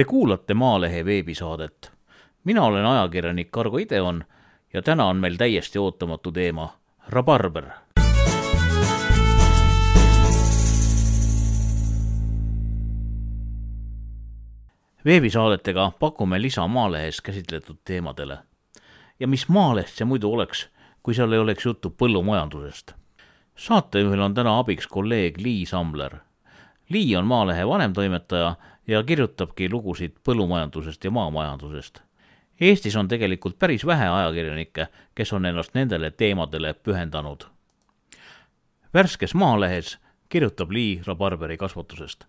Te kuulate Maalehe veebisaadet. mina olen ajakirjanik Argo Ideon ja täna on meil täiesti ootamatu teema, rabarber. veebisaadetega pakume lisa Maalehes käsitletud teemadele. ja mis Maaleht see muidu oleks, kui seal ei oleks juttu põllumajandusest? saatejuhil on täna abiks kolleeg Liis Samler. Lii on Maalehe vanemtoimetaja ja kirjutabki lugusid põllumajandusest ja maamajandusest. Eestis on tegelikult päris vähe ajakirjanikke, kes on ennast nendele teemadele pühendanud. värskes Maalehes kirjutab Lii rabarberi kasvatusest.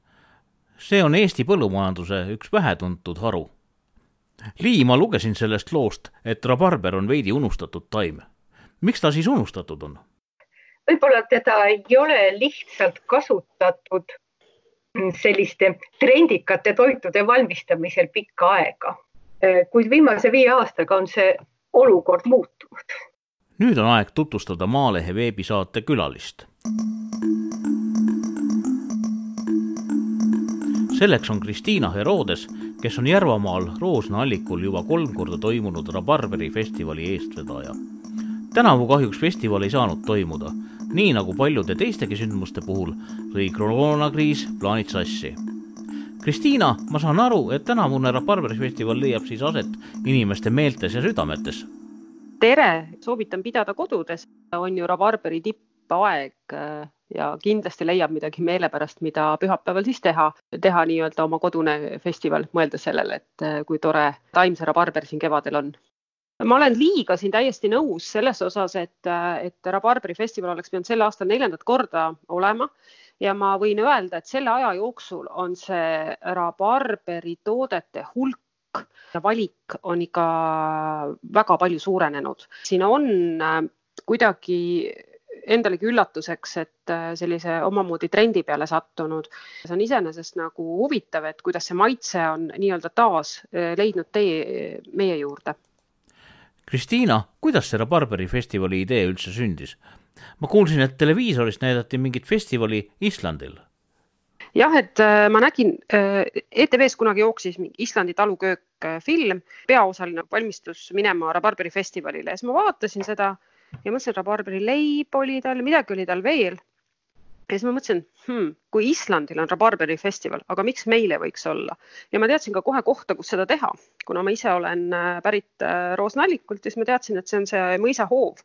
see on Eesti põllumajanduse üks vähetuntud haru. Lii, ma lugesin sellest loost, et rabarber on veidi unustatud taim. miks ta siis unustatud on? võib-olla teda ei ole lihtsalt kasutatud selliste trendikate toitude valmistamisel pikka aega. kuid viimase viie aastaga on see olukord muutunud. nüüd on aeg tutvustada Maalehe veebisaate külalist. selleks on Kristiina Herodes, kes on Järvamaal Roosna allikul juba kolm korda toimunud Rabarberi festivali eestvedaja. Tänavu kahjuks festival ei saanud toimuda. Nii nagu paljude teistegi sündmuste puhul lõi koroonakriis plaanid sassi. Kristiina, ma saan aru, et tänavune rabarberifestival leiab siis aset inimeste meeltes ja südametes. tere, soovitan pidada kodudes, on ju rabarberi tippaeg äh, ja kindlasti leiab midagi meelepärast, mida pühapäeval siis teha, teha nii-öelda oma kodune festival, mõeldes sellele, et äh, kui tore taimse rabarber siin kevadel on ma olen Liiga siin täiesti nõus selles osas, et, et Rabarberi festival oleks pidanud sel aastal neljandat korda olema ja ma võin öelda, et selle aja jooksul on see rabarberi toodete hulk valik on ikka väga palju suurenenud. siin on äh, kuidagi endalegi üllatuseks, et äh, sellise omamoodi trendi peale sattunud. see on iseenesest nagu huvitav, et kuidas see maitse on nii-öelda taas äh, leidnud tee meie juurde Kristiina, kuidas see Rabarberi festivali idee üldse sündis? ma kuulsin, et televiisorist näidati mingit festivali Islandil. jah, et äh, ma nägin äh,, ETV-s kunagi jooksis Islandi taluköök äh, film, peaosaline valmistus minema Rabarberi festivalile ja siis ma vaatasin seda ja mõtlesin, Rabarberi leib oli tal, midagi oli tal veel ja siis ma mõtlesin hmm,, kui Islandil on rabarberi festival, aga miks meil ei võiks olla? Ja ma teadsin ka kohe kohta, kus seda teha, kuna ma ise olen äh, pärit äh, Roosna-Allikult, siis ma teadsin, et see on see mõisahoov,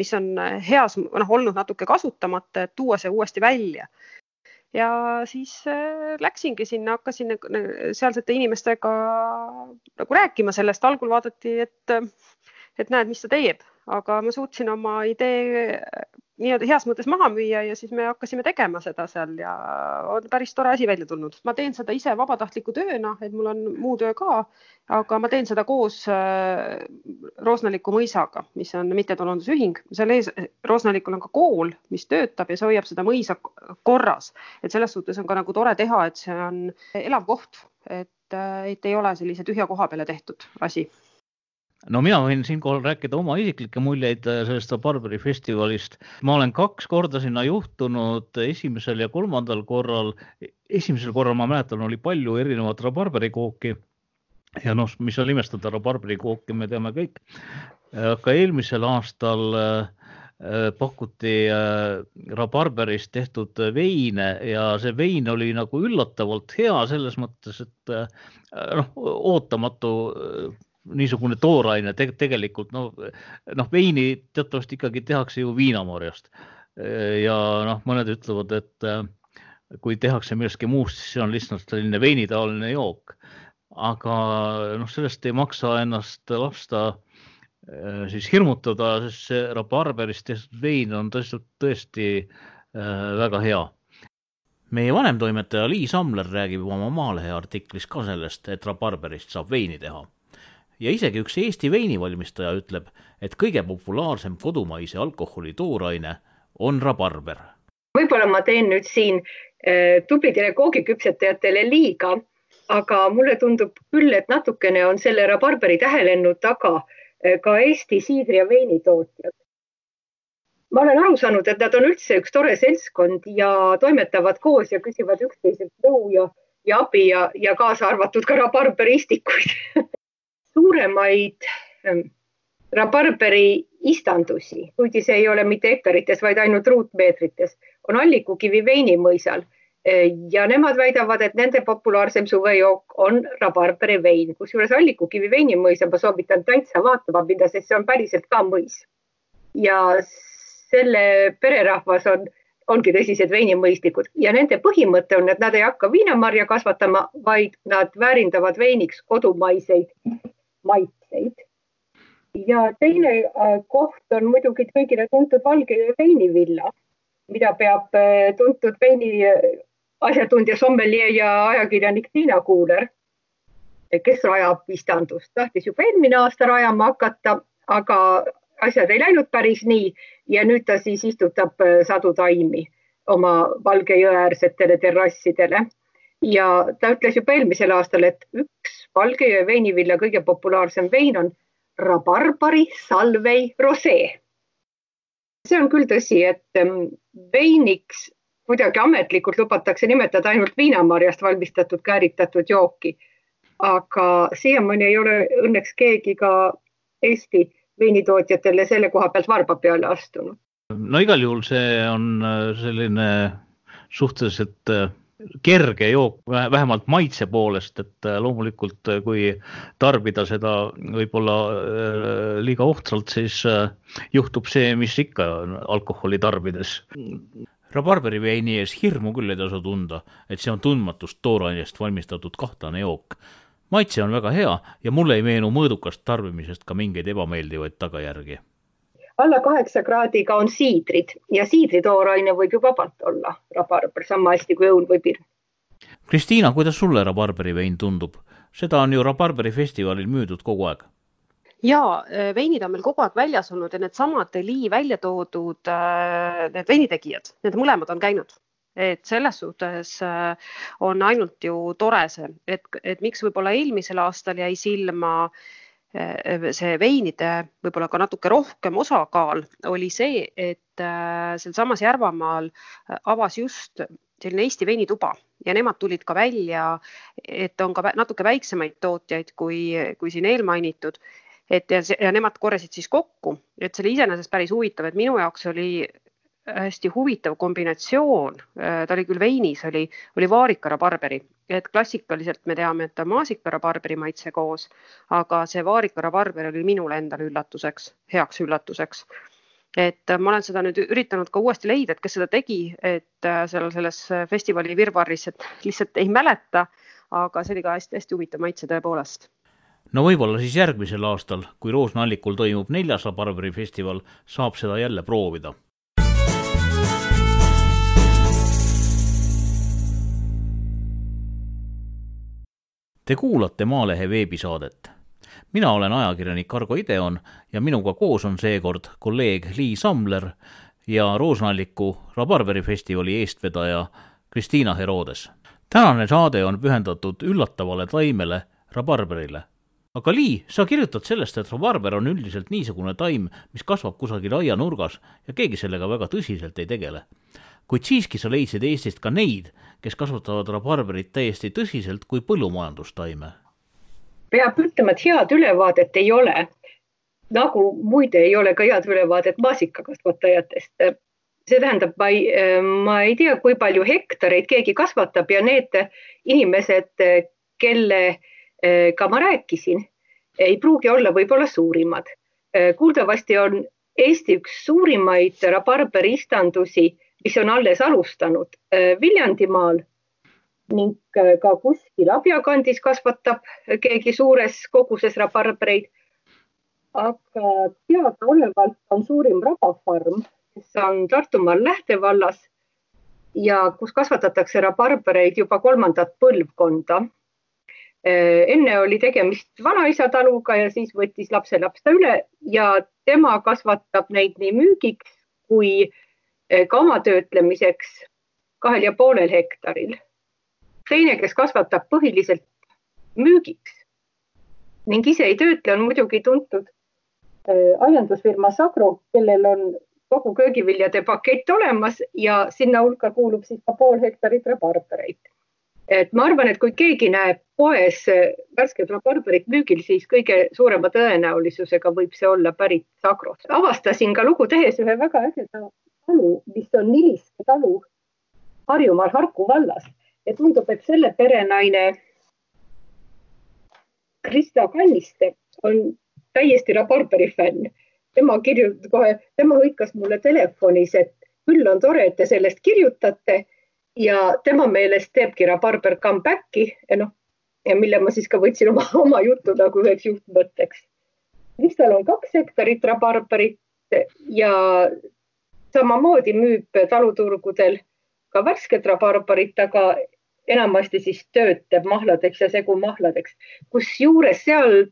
mis on äh, heas, noh olnud natuke kasutamata, et tuua see uuesti välja. Ja siis läksingi sinna, hakkasin sealsete inimestega nagu rääkima sellest, algul vaadati, et, et näed, mis ta teeb, aga ma suutsin oma idee nii-öelda heas mõttes maha müüa ja siis me hakkasime tegema seda seal ja on päris tore asi välja tulnud. ma teen seda ise vabatahtliku tööna, et mul on muu töö ka, aga ma teen seda koos äh, Roosnaliku mõisaga, mis on mittetulundusühing. seal ees, Roosnalikul on ka kool, mis töötab ja see hoiab seda mõisa korras, et selles suhtes on ka nagu tore teha, et see on elav koht, et, äh, et ei ole sellise tühja koha peale tehtud asi no mina võin siinkohal rääkida oma isiklikke muljeid äh, sellest Barberi festivalist. ma olen kaks korda sinna juhtunud, esimesel ja kolmandal korral. esimesel korral ma mäletan, oli palju erinevat rabarberikooki ja noh, mis on imestada, rabarberikooki me teame kõik. aga eelmisel aastal äh, pakuti äh, rabarberist tehtud veine ja see vein oli nagu üllatavalt hea selles mõttes, et noh, ootamatu niisugune tooraine te tegelikult noh, noh veini teatavasti ikkagi tehakse ju viinamarjast. Ja noh, mõned ütlevad, et äh, kui tehakse millestki muust, siis see on lihtsalt selline veinitaoline jook. aga noh, sellest ei maksa ennast lasta äh, siis hirmutada, sest see rabarberist tehtud vein on tõesti, tõesti äh, väga hea. Meie vanemtoimetaja Liis Amler räägib oma Maalehe artiklis ka sellest, et rabarberist saab veini teha ja isegi üks Eesti veinivalmistaja ütleb, et kõige populaarsem kodumaise alkoholi tooraine on rabarber. võib-olla ma teen nüüd siin äh, tublidele koogiküpsetajatele liiga, aga mulle tundub küll, et natukene on selle rabarberi tähelennu taga äh, ka Eesti siidri ja veinitootjad. ma olen aru saanud, et nad on üldse üks tore seltskond ja toimetavad koos ja küsivad üksteiselt nõu ja, ja abi ja, ja kaasa arvatud ka rabarberistikuid suuremaid ähm, rabarberi istandusi, kuigi see ei ole mitte hektarites, vaid ainult ruutmeetrites, on Allikukivi veinimõisal. Ja nemad väidavad, et nende populaarsem suvejook on rabarberi vein, kusjuures Allikukivi veinimõisa ma soovitan täitsa vaatama minna, sest see on päriselt ka mõis. ja selle pererahvas on, ongi tõsised veinimõistikud ja nende põhimõte on, et nad ei hakka viinamarja kasvatama, vaid nad väärindavad veiniks kodumaiseid maitseid. ja teine äh, koht on muidugi kõigile tuntud Valge veinivilla, mida peab äh, tuntud veini asjatundja sommeljee ja ajakirjanik Tiina Kuuler, kes rajab istandust, tahtis juba eelmine aasta rajama hakata, aga asjad ei läinud päris nii ja nüüd ta siis istutab äh, sadu taimi oma Valge jõe äärsetele terrassidele. Ja ta ütles juba eelmisel aastal, et üks Valge jõe veinivilla kõige populaarsem vein on rabarbari salvei rosee. see on küll tõsi, et veiniks kuidagi ametlikult lubatakse nimetada ainult viinamarjast valmistatud kääritatud jooki. aga siiamaani ei ole õnneks keegi ka Eesti veinitootjatele selle koha pealt varba peale astunud. no igal juhul see on äh, selline suhteliselt äh, kerge jook, vähemalt maitse poolest, et äh, loomulikult kui tarbida seda võib-olla liiga ohtralt, siis juhtub see, mis ikka alkoholi tarbides rabarberi veini ees hirmu küll ei tasu tunda, et see on tundmatust toorainest valmistatud kahtlane jook. maitse on väga hea ja mulle ei meenu mõõdukast tarbimisest ka mingeid ebameeldivaid tagajärgi. Alla kaheksa kraadiga on siidrid ja siidritooraine võib ju vabalt olla rabarber sama hästi kui õun või pirn. Kristiina, kuidas sulle rabarberi vein tundub? seda on ju Rabarberi festivalil müüdud kogu aeg ja äh, veinid on meil kogu aeg väljas olnud ja needsamad Deli välja toodud äh, need veinitegijad, need mõlemad on käinud et selles suhtes äh, on ainult ju tore see, et, et miks võib-olla eelmisel aastal jäi silma see veinide võib-olla ka natuke rohkem osakaal oli see, et sealsamas Järvamaal avas just selline Eesti veinituba ja nemad tulid ka välja, et on ka natuke väiksemaid tootjaid kui, kui siin eelmainitud. Et ja, ja nemad korjasid siis kokku, et see oli iseenesest päris huvitav, et minu jaoks oli hästi huvitav kombinatsioon, ta oli küll veinis, oli, oli vaarikara barberi, et klassikaliselt me teame, et on maasikara barberi maitse koos, aga see vaarikara barber oli minule endale üllatuseks, heaks üllatuseks. et ma olen seda nüüd üritanud ka uuesti leida, et kes seda tegi, et seal selles festivali virvarris, et lihtsalt ei mäleta, aga see oli ka hästi-hästi huvitav maitse tõepoolest no võib-olla siis järgmisel aastal, kui Roosna-Allikul toimub neljas Rabarberi festival, saab seda jälle proovida. Te kuulate Maalehe veebisaadet. mina olen ajakirjanik Argo Ideon ja minuga koos on seekord kolleeg Liis Samler ja Roosna-Alliku Rabarberi festivali eestvedaja Kristiina Herodes. tänane saade on pühendatud üllatavale taimele rabarberile aga Lii, sa kirjutad sellest, et rabarber on üldiselt niisugune taim, mis kasvab kusagil aianurgas ja keegi sellega väga tõsiselt ei tegele. kuid siiski sa leidsid Eestist ka neid, kes kasvatavad rabarberit täiesti tõsiselt kui põllumajandustaime. peab ütlema, et head ülevaadet ei ole. nagu muide ei ole ka head ülevaadet maasikakasvatajatest. see tähendab, ma ei, ma ei tea, kui palju hektareid keegi kasvatab ja need inimesed, kelle ka ma rääkisin, ei pruugi olla võib-olla suurimad. Kuuldavasti on Eesti üks suurimaid rabarberiistandusi, mis on alles alustanud äh, Viljandimaal ning ka kuskil Abja kandis kasvatab keegi suures koguses rabarbereid. aga teadaolevalt on suurim rabafarm, kes on Tartumaal Lähtevallas ja kus kasvatatakse rabarbereid juba kolmandat põlvkonda Äh, enne oli tegemist vanaisa taluga ja siis võttis lapselaps ta üle ja tema kasvatab neid nii müügiks kui äh, ka oma töötlemiseks kahel ja poolel hektaril. teine, kes kasvatab põhiliselt müügiks ning ise ei töötle, on muidugi tuntud äh, aiandusfirma Sagro, kellel on kogu köögiviljade pakett olemas ja sinna hulka kuulub siis ka pool hektarit rabarbereid et ma arvan, et kui keegi näeb poes värsket rabarberit müügil, siis kõige suurema tõenäosusega võib see olla pärit Sagrost. avastasin ka lugu tehes ühe väga ägeda talu, mis on Niliske talu Harjumaal Harku vallas ja tundub, et selle perenaine Krista Kanniste on täiesti rabarberi fänn. tema kirjutas kohe, tema hõikas mulle telefonis, et küll on tore, et te sellest kirjutate ja tema meelest teebki rabarber comeback'i ja noh, ja mille ma siis ka võtsin oma, oma juttu nagu üheks juhtmõtteks. Kristal on kaks hektarit rabarberit ja samamoodi müüb taluturgudel ka värsket rabarberit, aga enamasti siis töötleb mahladeks ja segumahladeks, kusjuures seal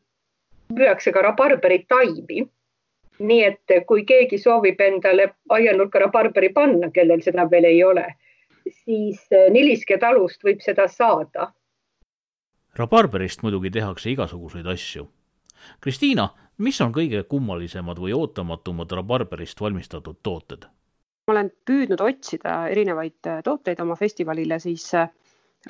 müüakse ka rabarberi taimi. nii et kui keegi soovib endale aianurka rabarberi panna, kellel seda veel ei ole siis eh, Niliske talust võib seda saada. rabarberist muidugi tehakse igasuguseid asju. Kristiina, mis on kõige kummalisemad või ootamatumad rabarberist valmistatud tooted? ma olen püüdnud otsida erinevaid eh, tooteid oma festivalile, siis eh,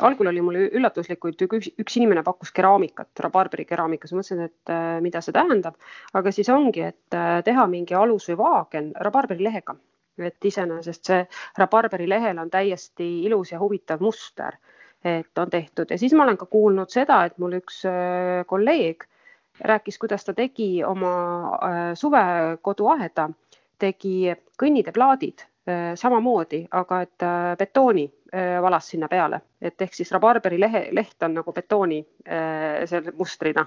algul oli mul üllatuslikult, üks, üks inimene pakkus keraamikat, rabarberi keraamikas, mõtlesin, et mida see tähendab, aga siis ongi, et teha mingi alus või vaagen rabarberi lehega. Et iseenesest see rabarberi lehel on täiesti ilus ja huvitav muster, et on tehtud. Ja siis ma olen ka kuulnud seda, et mul üks äh, kolleeg rääkis, kuidas ta tegi oma äh, suvekoduaeda, tegi kõnniteeplaadid äh, samamoodi, aga et betooni valas sinna peale, et ehk siis rabarberi lehe, leht on nagu betooni selle mustrina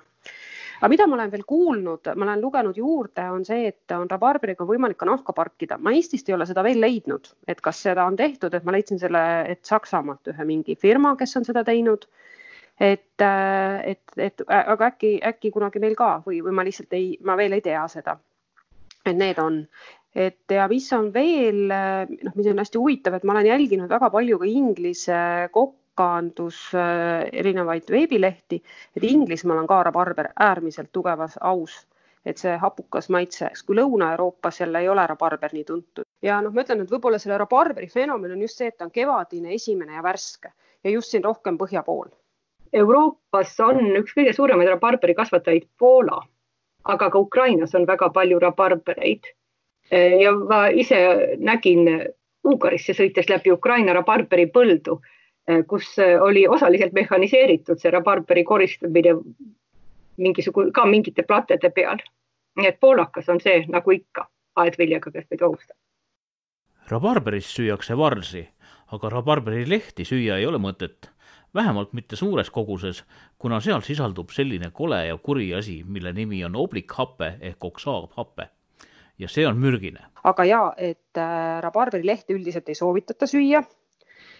aga mida ma olen veel kuulnud, ma olen lugenud juurde, on see, et on rabarberiga võimalik ka nahka parkida. ma Eestist ei ole seda veel leidnud, et kas seda on tehtud, et ma leidsin selle, et Saksamaalt ühe mingi firma, kes on seda teinud. Et, et, et aga äkki, äkki kunagi meil ka või, või ma lihtsalt ei, ma veel ei tea seda. et need on et ja mis on veel, noh, mis on hästi huvitav, et ma olen jälginud väga palju ka inglise kokandus äh, erinevaid veebilehti, et Inglismaal on ka rabarber äärmiselt tugevas aus, et see hapukas maitse, kui Lõuna-Euroopas jälle ei ole rabarber nii tuntud. ja noh, ma ütlen, et võib-olla selle rabarberi fenomen on just see, et ta on kevadine, esimene ja värske ja just siin rohkem põhja pool. Euroopas on üks kõige suuremaid rabarberi kasvatajaid Poola, aga ka Ukrainas on väga palju rabarbereid. ja ma ise nägin Ungarisse sõites läbi Ukraina rabarberi põldu kus oli osaliselt mehhaniseeritud see rabarberi koristamine mingisugune, ka mingite platede peal. nii et poolakas on see nagu ikka aedviljaga, kes meid ohustab. rabarberist süüakse varsi, aga rabarberilehti süüa ei ole mõtet. Vähemalt mitte suures koguses, kuna seal sisaldub selline kole ja kuri asi, mille nimi on oblikhape ehk oksaavhape ja see on mürgine. aga ja, et äh, rabarberilehte üldiselt ei soovitata süüa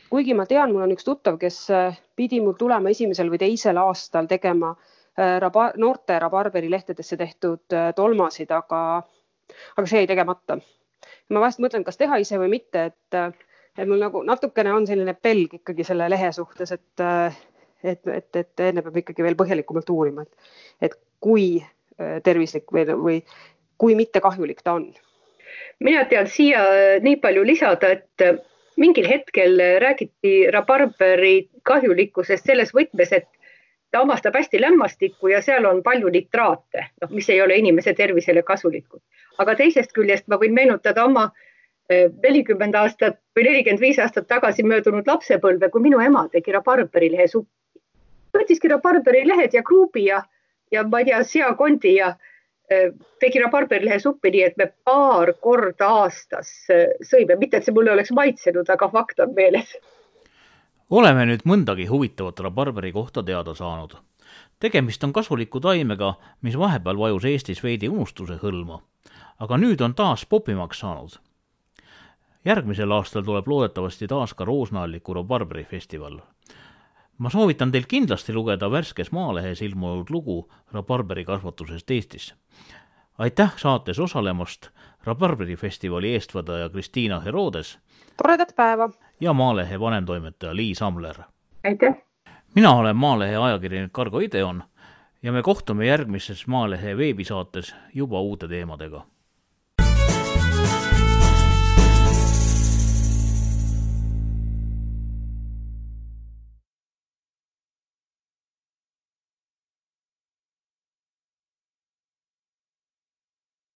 kuigi ma tean, mul on üks tuttav, kes äh, pidi mul tulema esimesel või teisel aastal tegema äh, raba, noorte rabarberilehtedesse tehtud äh, tolmasid, aga, aga see jäi tegemata. ma vahest mõtlen, kas teha ise või mitte, et, et mul nagu natukene on selline pelg ikkagi selle lehe suhtes, et, et, et, et enne peab ikkagi veel põhjalikumalt uurima, et, et kui tervislik või, või kui mitte kahjulik ta on. mina tean siia nii palju lisada, et mingil hetkel räägiti rabarberi kahjulikkusest selles võtmes, et ta omastab hästi lämmastikku ja seal on palju nitraate, noh, mis ei ole inimese tervisele kasulikud. aga teisest küljest ma võin meenutada oma eh, nelikümmend aastat või nelikümmend viis aastat tagasi möödunud lapsepõlve, kui minu ema tegi rabarberilehe suppi. võttiski rabarberilehed ja kruubi ja, ja ma ei tea, seakondi ja Äh, tegi rabarberilehe suppi nii, et me paar korda aastas äh, sõime, mitte et see mulle oleks maitsenud, aga fakt on meeles. oleme nüüd mõndagi huvitavat rabarberi kohta teada saanud. tegemist on kasuliku taimega, mis vahepeal vajus Eestis veidi unustuse hõlma. aga nüüd on taas popimaks saanud. Järgmisel aastal tuleb loodetavasti taas ka Roosna-Alliku rabarberi festival ma soovitan teil kindlasti lugeda värskes Maalehes ilmunud lugu rabarberi kasvatusest Eestis. aitäh saates osalemast, Rabarberi festivali eestvedaja Kristiina Herodes. toredat päeva! ja Maalehe vanemtoimetaja Liis Amler. aitäh! mina olen Maalehe ajakirjanik Argo Ideon ja me kohtume järgmises Maalehe veebisaates juba uute teemadega